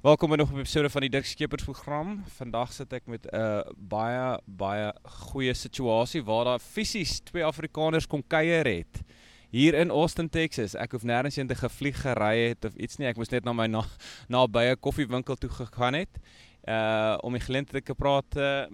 Welkom by nog 'n episode van die Dirk Skeepers program. Vandag sit ek met 'n uh, baie baie goeie situasie waar daar fisies twee Afrikaners kom kuier het hier in Austin, Texas. Ek hoef nêrens heen te gevlieg gery het of iets nie. Ek moes net na my na, na by 'n koffiewinkel toe gegaan het uh om geleentheid te praat uh,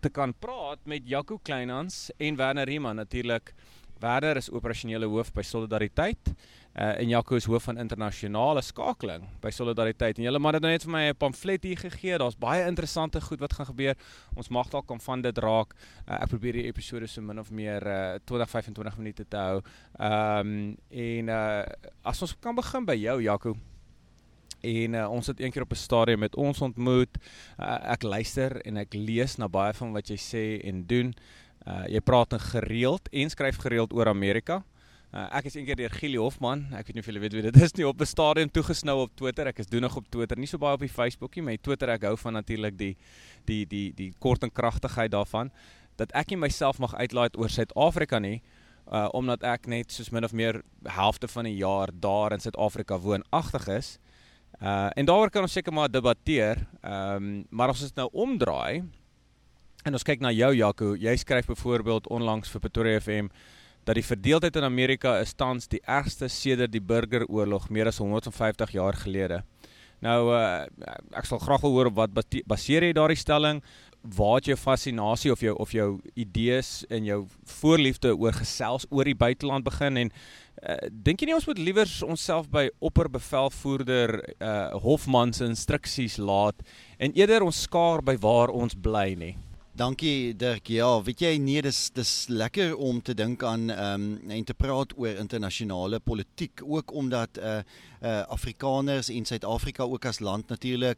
te kan praat met Jaco Kleinhans en Werner Riemann natuurlik. Werner is operasionele hoof by Solidariteit uh, en Jaco is hoof van internasionale skakeling by Solidariteit. En julle man het nou net vir my 'n pamflet hier gegee. Daar's baie interessante goed wat gaan gebeur. Ons mag dalk kan van dit raak. Uh, ek probeer die episode so min of meer uh, 20 25 minute te hou. Ehm um, en uh, as ons kan begin by jou Jaco. En uh, ons het eendag op 'n stadium met ons ontmoet. Uh, ek luister en ek lees na baie van wat jy sê en doen. Uh jy praat gereeld en skryf gereeld oor Amerika. Uh, ek is eendag deur Gili Hofman. Ek weet nie of julle weet wie dit is nie op 'n stadium toegesnou op Twitter. Ek is doen nog op Twitter, nie so baie op die Facebookie, maar Twitter ek hou van natuurlik die die die die kort en kragtigheid daarvan dat ek nie myself mag uitlaai oor Suid-Afrika nie. Uh omdat ek net soos min of meer helfte van die jaar daar in Suid-Afrika woonagtig is. Uh en daaroor kan ons seker maar debatteer. Ehm um, maar as ons dit nou omdraai en ons kyk na jou Jaco, jy skryf byvoorbeeld onlangs vir Pretoria FM dat die verdeeldheid in Amerika is tans die ergste sedert die burgeroorlog meer as 150 jaar gelede. Nou uh, ek sal graag wil hoor wat baseer jy daardie stelling? Waar het jou fascinasie of jou of jou idees en jou voorliefde oor gesels oor die buiteland begin en uh, dink jy nie ons moet liewer onsself by opperbevelvoerder uh, Hofman se instruksies laat en eerder ons skaar by waar ons bly nie? Dankie Dirk. Ja, weet jy nee, dis dis lekker om te dink aan ehm um, en te praat oor internasionale politiek ook omdat eh uh, eh uh, Afrikaners en Suid-Afrika ook as land natuurlik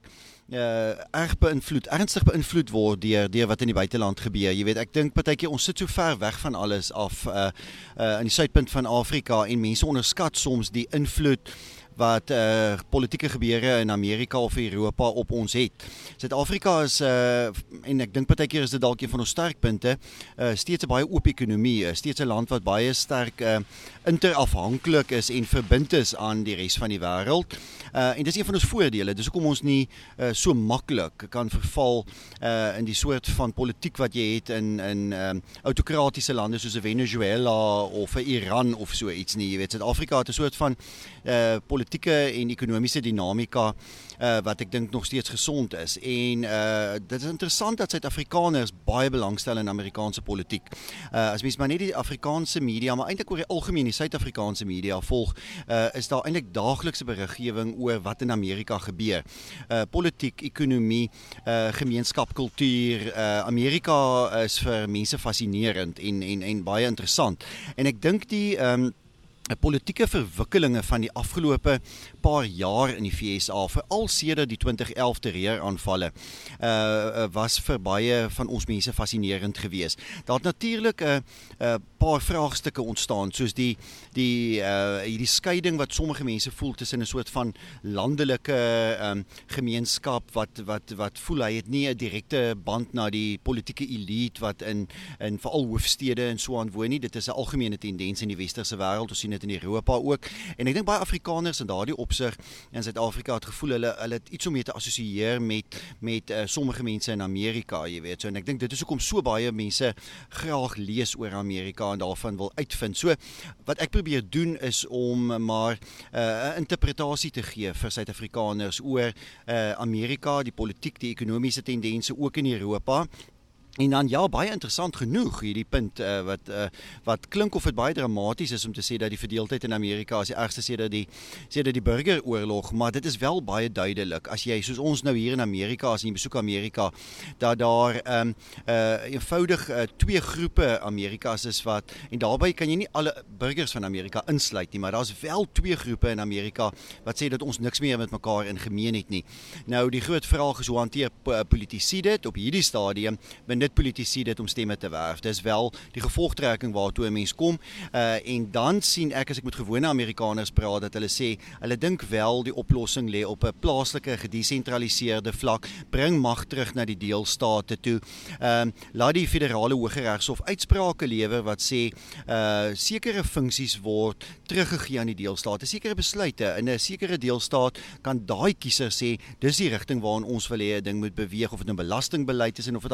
eh uh, erg beïnvloed, ernstig beïnvloed word deur deur wat in die buiteland gebeur. Jy weet, ek dink partykeer ons sit so ver weg van alles af eh uh, eh uh, in die suidpunt van Afrika en mense onderskat soms die invloed wat uh politieke gebeure in Amerika of Europa op ons het. Suid-Afrika is uh en ek dink baie keer is dit dalk een van ons sterkpunte, uh steeds 'n baie oop ekonomie, steeds 'n land wat baie sterk uh interafhanklik is en verbind is aan die res van die wêreld. Uh en dis een van ons voordele. Dis hoekom ons nie uh so maklik kan verval uh in die soort van politiek wat jy het in in um autokratiese lande soos Venezuela of Iran of so iets nie. Jy weet Suid-Afrika het 'n soort van uh politieke en ekonomiese dinamika uh wat ek dink nog steeds gesond is. En uh dit is interessant dat Suid-Afrikaners baie belangstel in Amerikaanse politiek. Uh as mens maar net die Afrikaanse media, maar eintlik oor die algemeen die Suid-Afrikaanse media volg, uh is daar eintlik daaglikse beriggewing oor wat in Amerika gebeur. Uh politiek, ekonomie, uh gemeenskap, kultuur, uh Amerika is vir mense fascinerend en en en baie interessant. En ek dink die ehm um, politieke verwikkelinge van die afgelope paar jaar in die FSA veral sedert die 2011 terreuraanvalle uh was vir baie van ons mense fascinerend geweest. Daar het natuurlik 'n uh, 'n uh, paar vraagstukke ontstaan soos die die uh hierdie skeiding wat sommige mense voel tussen 'n soort van landelike um gemeenskap wat wat wat voel hy het nie 'n direkte band na die politieke elite wat in in veral hoofstede en so aan woon nie. Dit is 'n algemene tendens in die westerse wêreld. Ons sien dit in Europa ook. En ek dink baie Afrikaners in daardie opsig in Suid-Afrika het gevoel hulle hulle het iets om mee te assosieer met met uh, sommige mense in Amerika, jy weet. So en ek dink dit is hoekom so baie mense graag lees oor Amerika en daarvan wil uitvind. So wat ek probeer doen is om maar eh, 'n uh, interpretasie te gee vir Suid-Afrikaners oor uh, Amerika, die politiek, die ekonomiese tendense ook in Europa En dan ja, baie interessant genoeg hierdie punt uh, wat uh, wat klink of dit baie dramaties is om te sê dat die verdeeldheid in Amerika is die ergste sedert die sedert die burgeroorlog, maar dit is wel baie duidelik as jy soos ons nou hier in Amerika as jy besoek Amerika dat daar ehm um, uh eenvoudig uh, twee groepe Amerikas is wat en daarbey kan jy nie alle burgers van Amerika insluit nie, maar daar's wel twee groepe in Amerika wat sê dat ons niks meer met mekaar in gemeen het nie. Nou die groot vraag is hoe hanteer politici dit op hierdie stadium? Want wit politici dit om stemme te werf. Dis wel die gevolgtrekking waartoe 'n mens kom. Uh en dan sien ek as ek met gewone Amerikaners praat dat hulle sê hulle dink wel die oplossing lê op 'n plaaslike gedesentraliseerde vlak. Bring mag terug na die deelstate toe. Ehm uh, laat die federale hooggeregshof uitsprake lewer wat sê uh sekere funksies word teruggegee aan die deelstate. Sekere besluite in 'n sekere deelstaat kan daai kiezer sê dis die rigting waarin ons wil hê 'n ding moet beweeg of dit nou belastingbeleid is en of dit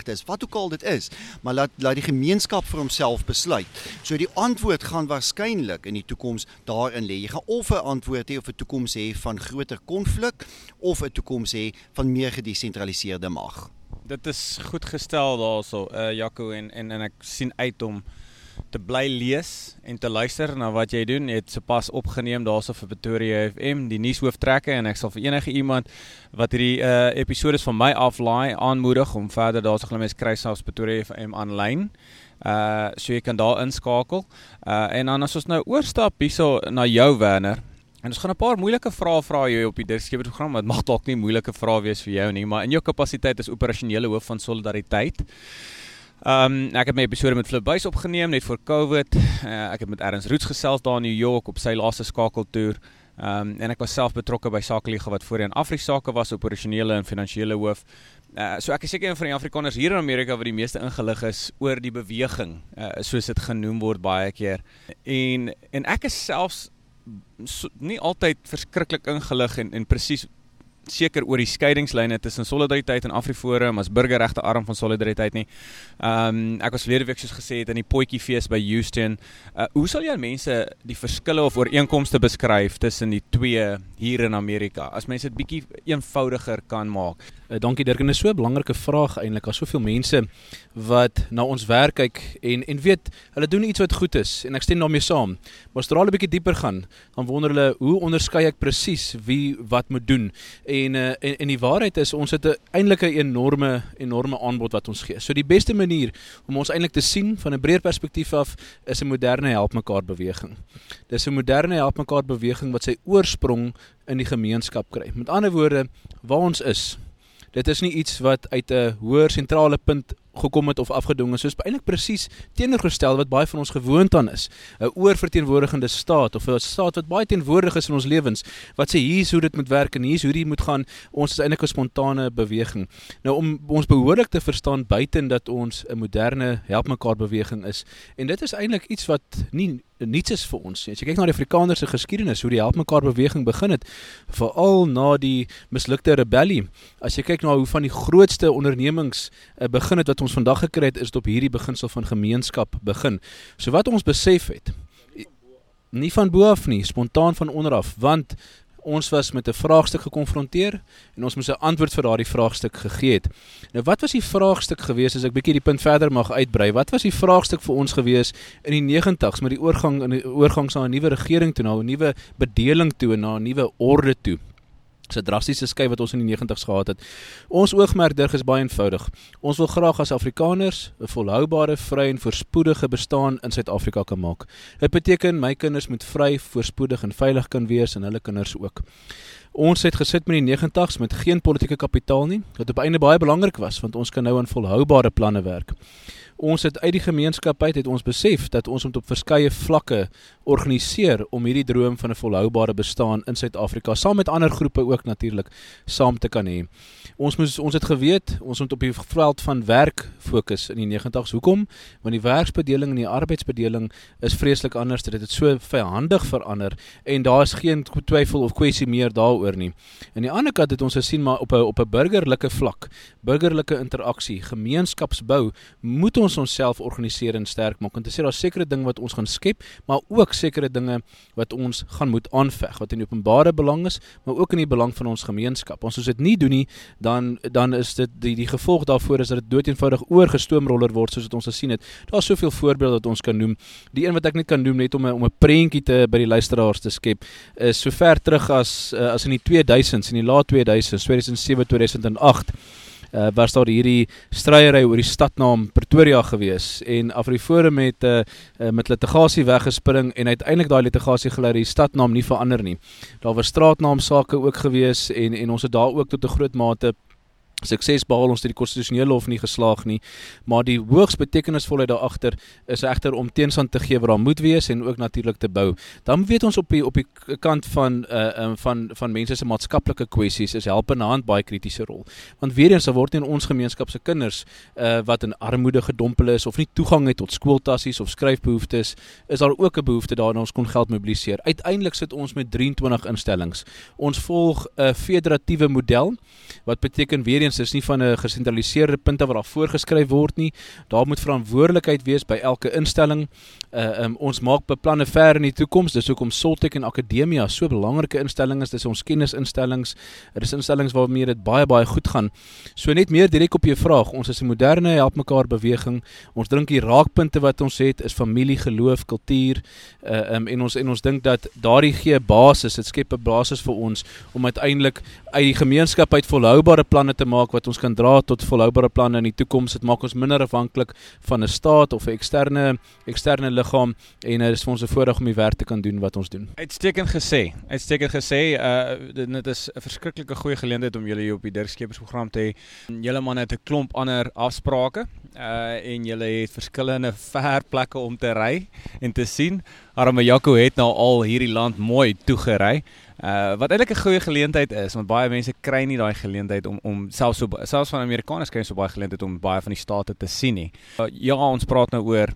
abortusregte is. Wat ook al dit is, maar laat laat die gemeenskap vir homself besluit. So die antwoord gaan waarskynlik in die toekoms daarin lê. Jy gaan of 'n antwoord hê of 'n toekoms hê van groter konflik of 'n toekoms hê van meer gedesentraliseerde mag. Dit is goed gestel daarso, uh Jaco en en en ek sien uit om te bly lees en te luister na wat jy doen. Jy het sopas opgeneem daarso vir Pretoria FM, die nuushooftrekke en ek sal vir enige iemand wat hierdie uh episode van my aflaai aanmoedig om verder daarso glo mense kry selfs Pretoria FM aanlyn. Uh so jy kan daar inskakel. Uh en dan as ons nou oorstap hierso na jou Werner. En ons gaan 'n paar moeilike vrae vra jou op die Dirkskeper program. Dit mag dalk nie moeilike vrae wees vir jou nie, maar in jou kapasiteit as operasionele hoof van Solidariteit. Ehm um, ek het my episode met Flip Buys opgeneem net voor Covid. Uh, ek het met Erns Roots gesels daar in New York op sy laaste skakeltoer. Ehm um, en ek was self betrokke by Sakeliga wat voorheen Afrisake was, operasionele en finansiële hoof. Uh, so ek is seker een van die Afrikaners hier in Amerika wat die meeste ingelig is oor die beweging, uh, soos dit genoem word baie keer. En en ek is selfs so, nie altyd verskriklik ingelig en en presies seker oor die skeidingslyne tussen Solidariteit en Afriforum as burgerregte arm van Solidariteit nie. Ehm um, ek was verlede week soos gesê het in die potjiefees by Houston. Uh, hoe sal jy aan mense die verskille of ooreenkomste beskryf tussen die twee hier in Amerika? As mense dit bietjie eenvoudiger kan maak. Uh, dankie Dirk, en dit is so 'n belangrike vraag eintlik. Daar's soveel mense wat na ons werk kyk en en weet hulle doen iets wat goed is en ek stem daarmee saam. Maar as jy 'n bietjie dieper gaan, dan wonder hulle hoe onderskei ek presies wie wat moet doen? En uh, en en die waarheid is ons het 'n eintlik 'n enorme enorme aanbod wat ons gee. So die beste manier om ons eintlik te sien van 'n breër perspektief af is 'n moderne help mekaar beweging. Dis 'n moderne help mekaar beweging wat sy oorsprong in die gemeenskap kry. Met ander woorde, waar ons is, dit is nie iets wat uit 'n hoër sentrale punt gekom het of afgedwing is. So is eintlik presies teenoorgestel wat baie van ons gewoond aan is. 'n Oorverteenwoordigende staat of 'n staat wat baie teenwoordig is in ons lewens wat sê hier's hoe dit moet werk en hier's hoe dit moet gaan. Ons is eintlik 'n spontane beweging. Nou om ons behoorlik te verstaan buiten dat ons 'n moderne help mekaar beweging is. En dit is eintlik iets wat nie niets is vir ons. As jy kyk na die Afrikaner se geskiedenis, hoe die help mekaar beweging begin het, veral na die mislukte rebellie. As jy kyk na hoe van die grootste ondernemings uh, begin het wat ons vandag gekry het, is dit op hierdie beginsel van gemeenskap begin. So wat ons besef het, nie van bo af nie, spontaan van onder af, want ons was met 'n vraagstuk gekonfronteer en ons moes 'n antwoord vir daardie vraagstuk gegee het. Nou wat was die vraagstuk gewees as ek bietjie die punt verder mag uitbrei? Wat was die vraagstuk vir ons gewees in die 90's met die oorgang in die oorgang na 'n nuwe regering toe, na 'n nuwe bedeling toe na 'n nuwe orde toe? Se drastiese skuif wat ons in die 90's gehad het. Ons oogmerk dig is baie eenvoudig. Ons wil graag as Afrikaners 'n volhoubare, vry en voorspoedige bestaan in Suid-Afrika kan maak. Dit beteken my kinders moet vry, voorspoedig en veilig kan wees en hulle kinders ook. Ons het gesit met die 90's met geen politieke kapitaal nie, wat op einde baie belangrik was want ons kan nou aan volhoubare planne werk ons het uit die gemeenskap uit het ons besef dat ons moet op verskeie vlakke organiseer om hierdie droom van 'n volhoubare bestaan in Suid-Afrika saam met ander groepe ook natuurlik saam te kan hê. Ons moes ons het geweet ons moet op die veld van werk fokus in die 90's. Hoekom? Want die werksbedeling en die arbeidsbedeling is vreeslik anders. Dit het so vyandig verander en daar is geen twyfel of kwessie meer daaroor nie. Aan die ander kant het ons gesien maar op 'n op 'n burgerlike vlak, burgerlike interaksie, gemeenskapsbou moet ons ons onsself organiseer en sterk maak. En te sê daar's sekere dinge wat ons gaan skep, maar ook sekere dinge wat ons gaan moet aanveg wat in openbare belang is, maar ook in die belang van ons gemeenskap. Ons as dit nie doen nie, dan dan is dit die die gevolg daarvoor is dat dit doeteenvoudig oorgestoomroller word soos wat ons gesien het. Daar's soveel voorbeelde wat ons kan noem. Die een wat ek net kan noem net om 'n om 'n prentjie te by die luisteraars te skep, is so ver terug as uh, as in die 2000s, in die laat 2000s, 2007, 2008 uh, was daar hierdie stryery oor die stadnaam Pretoria gewees en Afriforum het uh, uh, met litigasie weggespring en uiteindelik daai litigasie gelei dat die stadnaam nie verander nie. Daar was straatnaamsake ook gewees en en ons het daar ook tot 'n groot mate sukses behaal ons het die konstitusionele hof nie geslaag nie maar die hoogs betekenisvolheid daar agter is egter om teenstand te gee waar daar moet wees en ook natuurlik te bou. Dan weet ons op die op die kant van uh um, van van mense se maatskaplike kwessies is help in hand baie kritiese rol. Want weer eens word nie in ons gemeenskap se kinders uh wat in armoede gedompel is of nie toegang het tot skooltassies of skryfbehoeftes is daar ook 'n behoefte daarna ons kon geld mobiliseer. Uiteindelik sit ons met 23 instellings. Ons volg 'n federatiewe model wat beteken weer eens is nie van 'n gesentraliseerde punte wat daar voorgeskryf word nie. Daar moet verantwoordelikheid wees by elke instelling. Uh um, ons maak beplanne ver in die toekoms. Dis hoekom Soltech en Akademia so belangrike instellings is. Dis ons kennisinstellings. Dit is instellings waarmee dit baie baie goed gaan. So net meer direk op jou vraag. Ons is 'n moderne help mekaar beweging. Ons dink die raakpunte wat ons het is familie, geloof, kultuur. Uh um, en ons en ons dink dat daardie gee basis. Dit skep 'n basis vir ons om uiteindelik uit die gemeenskap uit volhoubare planne te maak wat ons kan dra tot volhoubare planne in die toekoms. Dit maak ons minder afhanklik van 'n staat of 'n eksterne eksterne liggaam en dit is vir ons 'n voorreg om die werk te kan doen wat ons doen. Uitstekend gesê. Uitstekend gesê. Uh dit is 'n verskriklike goeie geleentheid om julle hier op die Dirkskepersprogram te hê. Julle man het 'n klomp ander afsprake uh en julle het verskillende ver plekke om te ry en te sien. Arme Jaco het nou al hierdie land mooi toegery. Uh wat eintlik 'n goeie geleentheid is want baie mense kry nie daai geleentheid om om selfs so selfs van Amerikaners kry so baie geleentheid om baie van die state te sien nie. Uh, ja, ons praat nou oor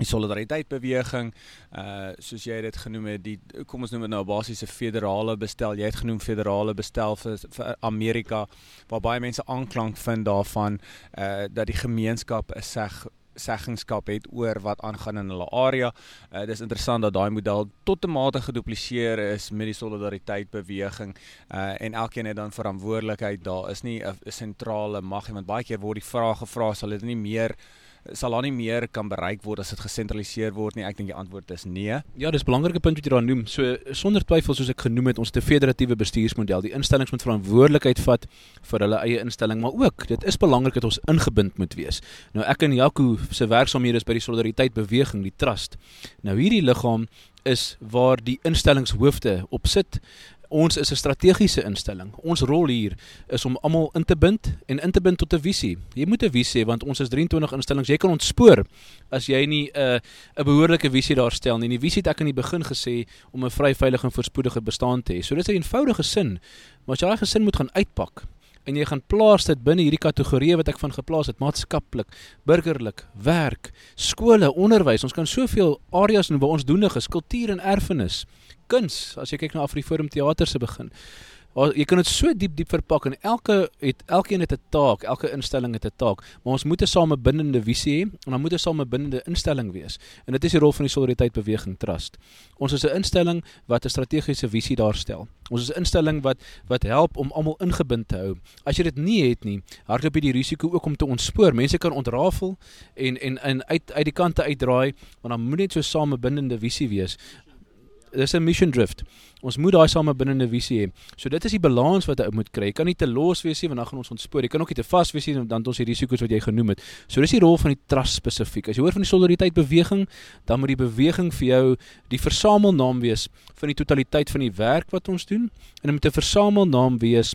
die solidariteit beweging uh soos jy dit genoem het die kom ons noem dit nou basiese federale bestel jy het genoem federale bestel vir, vir Amerika waar baie mense aanklank vind daarvan uh dat die gemeenskap 'n seg seggenskap het oor wat aangaan in hulle area. Uh dis interessant dat daai model tot 'n mate gedupliseer is met die solidariteit beweging. Uh en elkeen het dan verantwoordelikheid. Daar is nie 'n sentrale mag nie want baie keer word die vraag gevra sal dit nie meer sal daar nie meer kan bereik word as dit gesentraliseer word nie. Ek dink die antwoord is nee. Ja, dis 'n belangrike punt wat jy daar noem. So sonder twyfel soos ek genoem het, ons 'n federatiewe bestuursmodel. Die instellings moet verantwoordelikheid vat vir hulle eie instelling, maar ook dit is belangrik dat ons ingebind moet wees. Nou ek en Jaco se werksaamhede is by die Solidariteit Beweging, die trust. Nou hierdie liggaam is waar die instellingshoofde op sit ons is 'n strategiese instelling. Ons rol hier is om almal in te bind en in te bind tot 'n visie. Jy moet 'n visie hê want ons is 23 instellings. Jy kan ontspoor as jy nie 'n uh, 'n behoorlike visie daar stel nie. Die visie het ek aan die begin gesê om 'n vry, veilige en voorspoedige bestaan te hê. So dis 'n eenvoudige sin. Maar as jy daai gesin moet gaan uitpak en jy gaan plaas dit binne hierdie kategorieë wat ek van geplaas het, maatskaplik, burgerlik, werk, skole, onderwys. Ons kan soveel areas noem waar ons doenig is, kultuur en erfenis kuns as jy kyk na Afriforum teater se begin. Jy kan dit so diep diep verpak en elke het elkeen het 'n taak, elke instelling het 'n taak, maar ons moet 'n samebindende visie hê en dan moet 'n samebindende instelling wees. En dit is die rol van die Solidariteit Beweging Trust. Ons is 'n instelling wat 'n strategiese visie daarstel. Ons is 'n instelling wat wat help om almal ingebind te hou. As jy dit nie het nie, hardloop jy die risiko ook om te ontspoor. Mense kan ontrafel en en in uit uit die kante uitdraai, want dan moet net so samebindende visie wees dis 'n mission drift. Ons moet daai same binne 'n visie hê. So dit is die balans wat jy moet kry. Jy kan nie te los wees nie want dan gaan ons ontspoor. Jy kan ook nie te vas wees nie want dan het ons die risiko's wat jy genoem het. So dis die rol van die trust spesifiek. As jy hoor van die solidariteit beweging, dan moet die beweging vir jou die versamelnaam wees van die totaliteit van die werk wat ons doen en dit moet 'n versamelnaam wees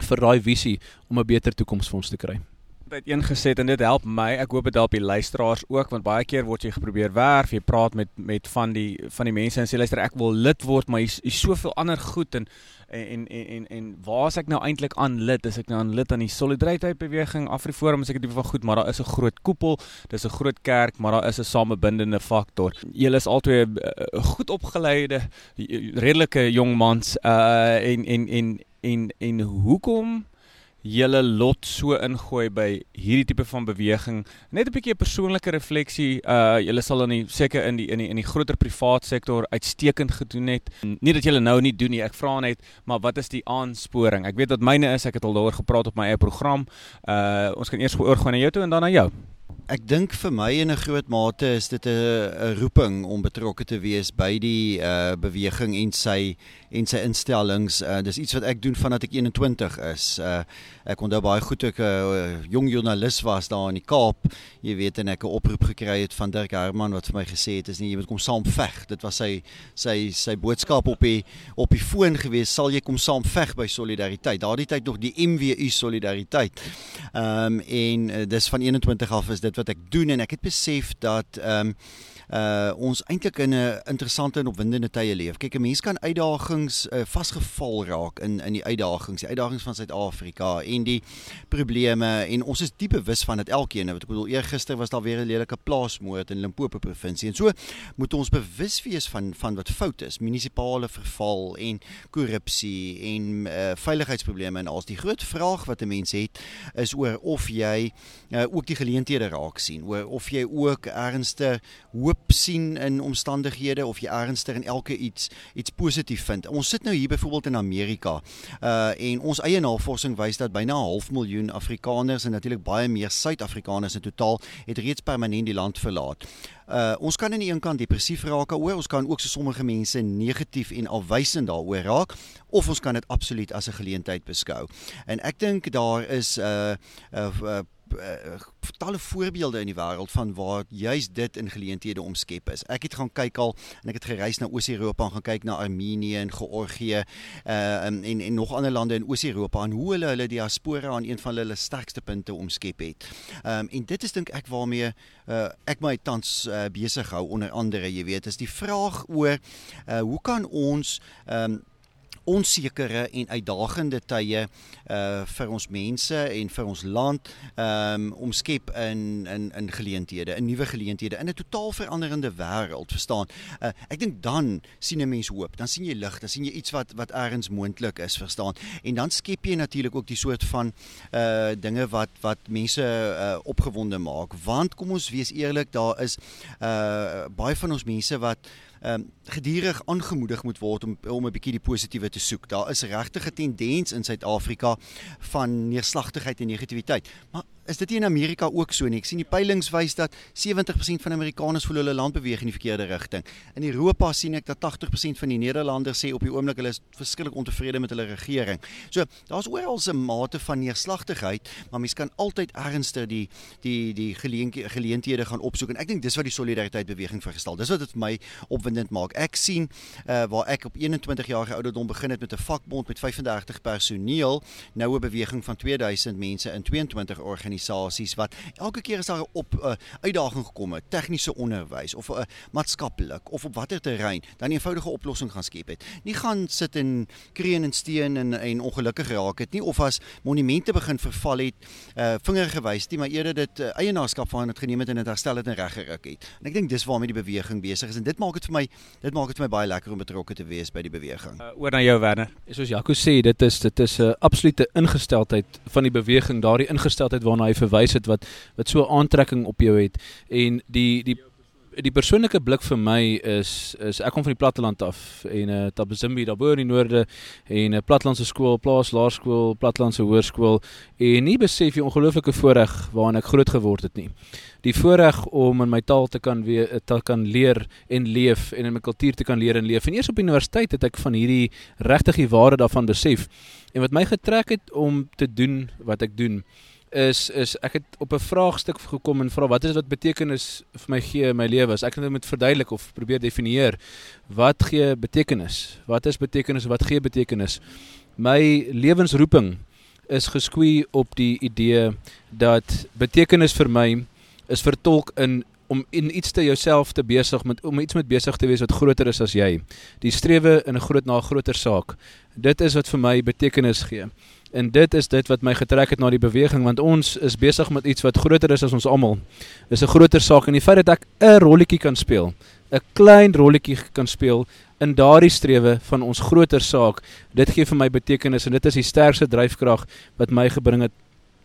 vir daai visie om 'n beter toekoms vir ons te kry uiteengeset en dit help my. Ek hoop dit help die luisteraars ook want baie keer word jy geprobeer werf, jy praat met met van die van die mense en sê luister ek wil lid word, maar hier soveel ander goed en en en en en waar is ek nou eintlik aan lid? Is ek nou aan lid aan die solidariteit beweging, Afriforum, is ek tipe van goed, maar daar is 'n groot koepel, dis 'n groot kerk, maar daar is 'n samebindende faktor. Julle is albei uh, goed opgeleide, redelike jong mans uh en en en en en hoekom julle lot so ingooi by hierdie tipe van beweging. Net 'n bietjie 'n persoonlike refleksie. Uh julle sal dan seker in die in die in die groter privaat sektor uitstekend gedoen het. Nie dat julle nou nie doen nie. Ek vra net, maar wat is die aansporing? Ek weet wat myne is. Ek het al daaroor gepraat op my eie program. Uh ons kan eers oorgaan na jou toe en dan na jou. Ek dink vir my in 'n groot mate is dit 'n roeping om betrokke te wees by die uh beweging en sy en sy instellings. Uh, dis iets wat ek doen vandat ek 21 is. Uh, ek onthou baie goed ek 'n uh, jong joernalis was daar in die Kaap. Jy weet en ek 'n oproep gekry het van Dirk Herman wat vir my gesê het is nie jy moet kom saam veg. Dit was sy sy sy boodskap op die op die foon gewees. Sal jy kom saam veg by solidariteit? Daardie tyd nog die MWU solidariteit. Ehm um, en uh, dis van 21 af is dit wat ek doen en ek het besef dat ehm um, uh ons eintlik in 'n interessante en opwindende tye leef. Kyk, 'n mens kan uitdagings uh, vasgeval raak in in die uitdagings, die uitdagings van Suid-Afrika en die probleme en ons is diep bewus van dit elkeen. Wat ek bedoel, eergister was daar weer 'n lelike plaasmoord in Limpopo provinsie. En so moet ons bewus wees van van wat fout is, munisipale verval en korrupsie en uh veiligheidsprobleme en als die groot vraag wat 'n mens het is oor of jy uh, ook die geleenthede raak sien, oor of jy ook ernstig hoop sien in omstandighede of jy ernstig in elke iets iets positief vind. Ons sit nou hier byvoorbeeld in Amerika. Uh en ons eie navorsing wys dat byna 'n half miljoen Afrikaners en natuurlik baie meer Suid-Afrikaners in totaal het reeds permanent die land verlaat. Uh ons kan aan die een kant depressief raak daaroor, ons kan ook so sommige mense negatief en afwysend daaroor raak of ons kan dit absoluut as 'n geleentheid beskou. En ek dink daar is 'n uh, uh, uh, uh, talle voorbeelde in die wêreld van waar juis dit in geleenthede omskep is. Ek het gaan kyk al en ek het gereis na Oos-Europa en gaan kyk na Armenië en Georgië uh, en, en nog ander lande in Oos-Europa en hoe hulle hulle diaspora aan een van hulle sterkste punte omskep het. Um, en dit is dink ek waarmee uh, ek my tans uh, besig hou onder andere, jy weet, is die vraag oor uh, hoe kan ons um, onsekere en uitdagende tye uh vir ons mense en vir ons land um omskep in in in geleenthede, in nuwe geleenthede in 'n totaal veranderende wêreld, verstaan? Uh ek dink dan sien 'n mens hoop, dan sien jy lig, dan sien jy iets wat wat ergens moontlik is, verstaan? En dan skep jy natuurlik ook die soort van uh dinge wat wat mense uh opgewonde maak, want kom ons wees eerlik, daar is uh baie van ons mense wat ehm um, gedurig aangemoedig moet word om om 'n bietjie die positiewe te soek. Daar is regtig 'n tendens in Suid-Afrika van neerslagtigheid en negativiteit. Maar is dit nie in Amerika ook so nie? Ek sien die peilings wys dat 70% van Amerikaners voel hulle land beweeg in die verkeerde rigting. In Europa sien ek dat 80% van die Nederlanders sê op die oomblik hulle is verskriklik ontevrede met hulle regering. So, daar's oral 'n mate van neerslagtigheid, maar mens kan altyd ernstig die die die geleenthede gaan opsoek en ek dink dis wat die solidariteit beweging vergestel. Dis wat dit vir my opwindend maak. Ek sien uh, waar ek op 21 jarige ouderdom begin het met 'n vakbond met 35 personeel, nou 'n beweging van 2000 mense in 22 organisasies organisasies wat elke keer as daar 'n op uh, uitdaging gekom het, tegniese onderwys of 'n uh, eh, maatskaplik of op watter terrein, dan 'n eenvoudige oplossing gaan skep het. Nie gaan sit en kreun en steen en en ongelukkig raak het nie of as monumente begin verval het, uh, vinger gewys nie, maar eerder dit uh, eienaarskap van dit geneem het en dit herstel het en reggeruk het. En ek dink dis waarmee die beweging besig is en dit maak dit vir my dit maak dit vir my baie lekker om betrokke te wees by die beweging. Uh, oor na jou Werner. Soos Jaco sê, dit is dit is 'n uh, absolute ingesteldheid van die beweging, daardie ingesteldheid waarna hy verwys het wat wat so aantrekking op jou het en die die die persoonlike blik vir my is is ek kom van die platteland af en uh Tabazimbi daar bo in die noorde en 'n uh, plattelandse skool, plaas laerskool, plattelandse hoërskool en nie besef jy ongelooflike voorreg waarin ek groot geword het nie. Die voorreg om in my taal te kan weer te kan leer en leef en in my kultuur te kan leer en leef. En eers op universiteit het ek van hierdie regtig die waarde daarvan besef. En wat my getrek het om te doen wat ek doen is is ek het op 'n vraagstuk gekom en vra wat is wat betekenis vir my gee in my lewe? As ek net moet verduidelik of probeer definieer wat gee betekenis? Wat is betekenis? Wat gee betekenis? My lewensroeping is geskwie op die idee dat betekenis vir my is vertolk in om in iets te jouself te besig met om iets met besig te wees wat groter is as jy. Die strewe in 'n groot na 'n groter saak. Dit is wat vir my betekenis gee. En dit is dit wat my getrek het na die beweging want ons is besig met iets wat groter is as ons almal. Dis 'n groter saak en die feit dat ek 'n rolletjie kan speel, 'n klein rolletjie kan speel in daardie strewe van ons groter saak, dit gee vir my betekenis en dit is die sterkste dryfkrag wat my gebring het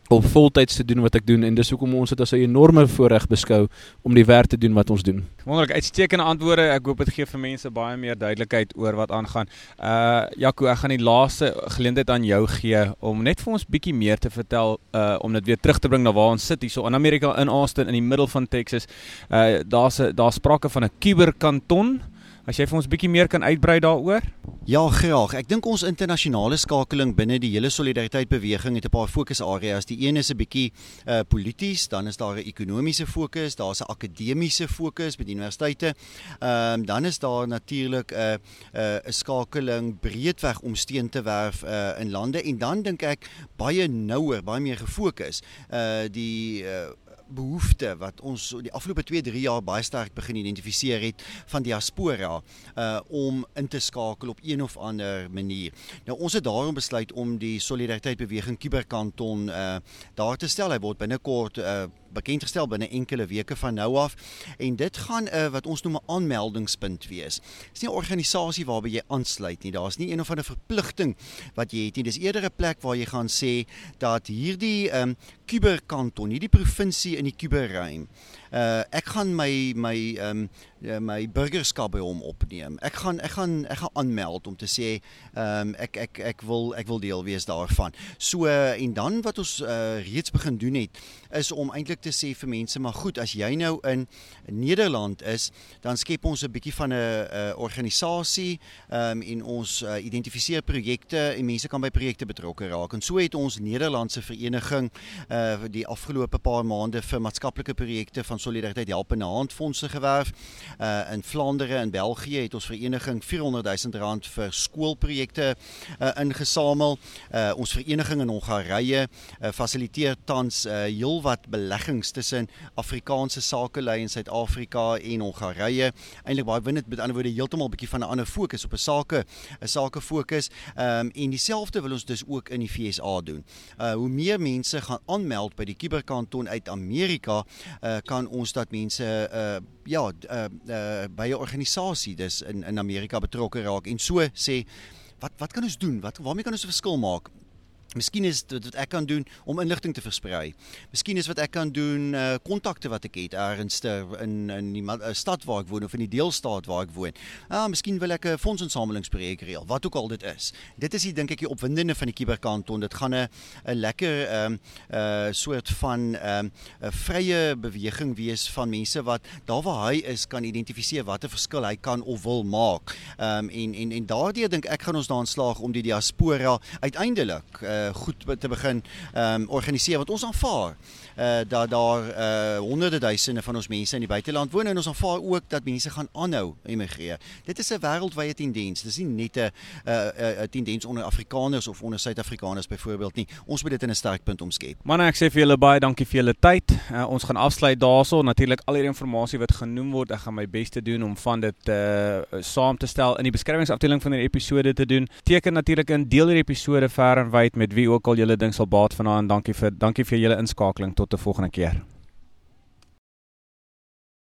om voltyds te doen wat ek doen en dis hoekom ons dit as 'n enorme voorreg beskou om die werk te doen wat ons doen. Wonderlik, uitstekende antwoorde. Ek hoop dit gee vir mense baie meer duidelikheid oor wat aangaan. Uh Jaco, ek gaan die laaste geleentheid aan jou gee om net vir ons bietjie meer te vertel uh om dit weer terug te bring na waar ons sit hierso in Amerika in Austin in die middel van Texas. Uh daar's 'n daar sprake van 'n kuberkanton As jy vir ons bietjie meer kan uitbrei daaroor? Ja, graag. Ek dink ons internasionale skakeling binne die hele solidariteit beweging het 'n paar fokusareas. Die een is 'n bietjie uh polities, dan is daar 'n ekonomiese fokus, daar's 'n akademiese fokus die universiteite. Ehm um, dan is daar natuurlik 'n uh, uh, 'n skakeling breedweg om steun te werf uh in lande en dan dink ek baie nouer, baie meer gefokus. Uh die uh behoefte wat ons die afgelope 2-3 jaar baie sterk begin identifiseer het van diaspora uh om in te skakel op een of ander manier. Nou ons het daarom besluit om die solidariteit beweging Kuberkanton uh daar te stel. Hy word binnekort uh bekend gestel binne enkele weke van nou af en dit gaan 'n uh, wat ons noem 'n aanmeldingspunt wees. Dis nie 'n organisasie waarby jy aansluit nie. Daar's nie een of ander verpligting wat jy het nie. Dis eerder 'n plek waar jy gaan sê dat hierdie ehm um, kuberkanton, hierdie provinsie in die kuberruim. Uh ek gaan my my ehm um, my burgerskap by hom opneem. Ek gaan ek gaan ek gaan aanmeld om te sê ehm um, ek ek ek wil ek wil deel wees daarvan. So uh, en dan wat ons uh, reeds begin doen het is om eintlik te sê vir mense maar goed as jy nou in Nederland is dan skep ons 'n bietjie van 'n organisasie um, en ons uh, identifiseer projekte en mense kan by projekte betrokke raak en so het ons Nederlandse vereniging uh, die afgelope paar maande vir maatskaplike projekte van solidariteit help in handfondse gewerf uh, in Vlaandere en België het ons vereniging 400 000 rand vir skoolprojekte uh, ingesamel uh, ons vereniging in Hongarye uh, fasiliteer tans uh, heelwat belegging verhoudings tussen Afrikaanse sakelei in Suid-Afrika en Hongarye. Eintlik baie win dit met ander woorde heeltemal 'n bietjie van 'n ander fokus op 'n sake 'n sake fokus. Ehm um, en dieselfde wil ons dus ook in die FSA doen. Uh hoe meer mense gaan aanmeld by die Kuberkanton uit Amerika, uh kan ons dat mense uh ja, uh, uh by 'n organisasie dus in in Amerika betrokke raak en so sê wat wat kan ons doen? Wat waarmee kan ons 'n verskil maak? Miskien is dit wat ek kan doen om inligting te versprei. Miskien is wat ek kan doen uh kontakte wat ek het ergens in in die uh, stad waar ek woon of in die deelstaat waar ek woon. Ah, miskien wil ek 'n fondsinsamelingsprojek reël, wat ook al dit is. Dit is die dink ek die opwindende van die kuberkanton. Dit gaan 'n 'n lekker ehm um, uh soort van ehm um, 'n vrye beweging wees van mense wat daar waar hy is kan identifiseer watter verskil hy kan of wil maak. Ehm um, en en en daardie dink ek gaan ons daarin slaag om die diaspora uiteindelik uh, uh, goed te begin ehm um, organiseer wat ons aanvaar uh, dat daar uh, honderde duisende van ons mense in die buiteland woon en ons aanvaar ook dat mense gaan aanhou emigreer. Dit is 'n wêreldwye tendens. Dis nie net 'n uh, 'n tendens onder Afrikaners of onder Suid-Afrikaners byvoorbeeld nie. Ons moet dit in 'n sterk punt omskep. Manne, ek sê vir julle baie dankie vir julle tyd. Uh, ons gaan afsluit daaroor. Natuurlik al hierdie inligting wat genoem word, ek gaan my bes te doen om van dit uh, saam te stel in die beskrywingsafdeling van hierdie episode te doen. Teken natuurlik in deel hierdie episode ver en wyd met wie ook al julle ding sal baat vanaand. Dankie vir dankie vir julle inskakeling tot 'n volgende keer.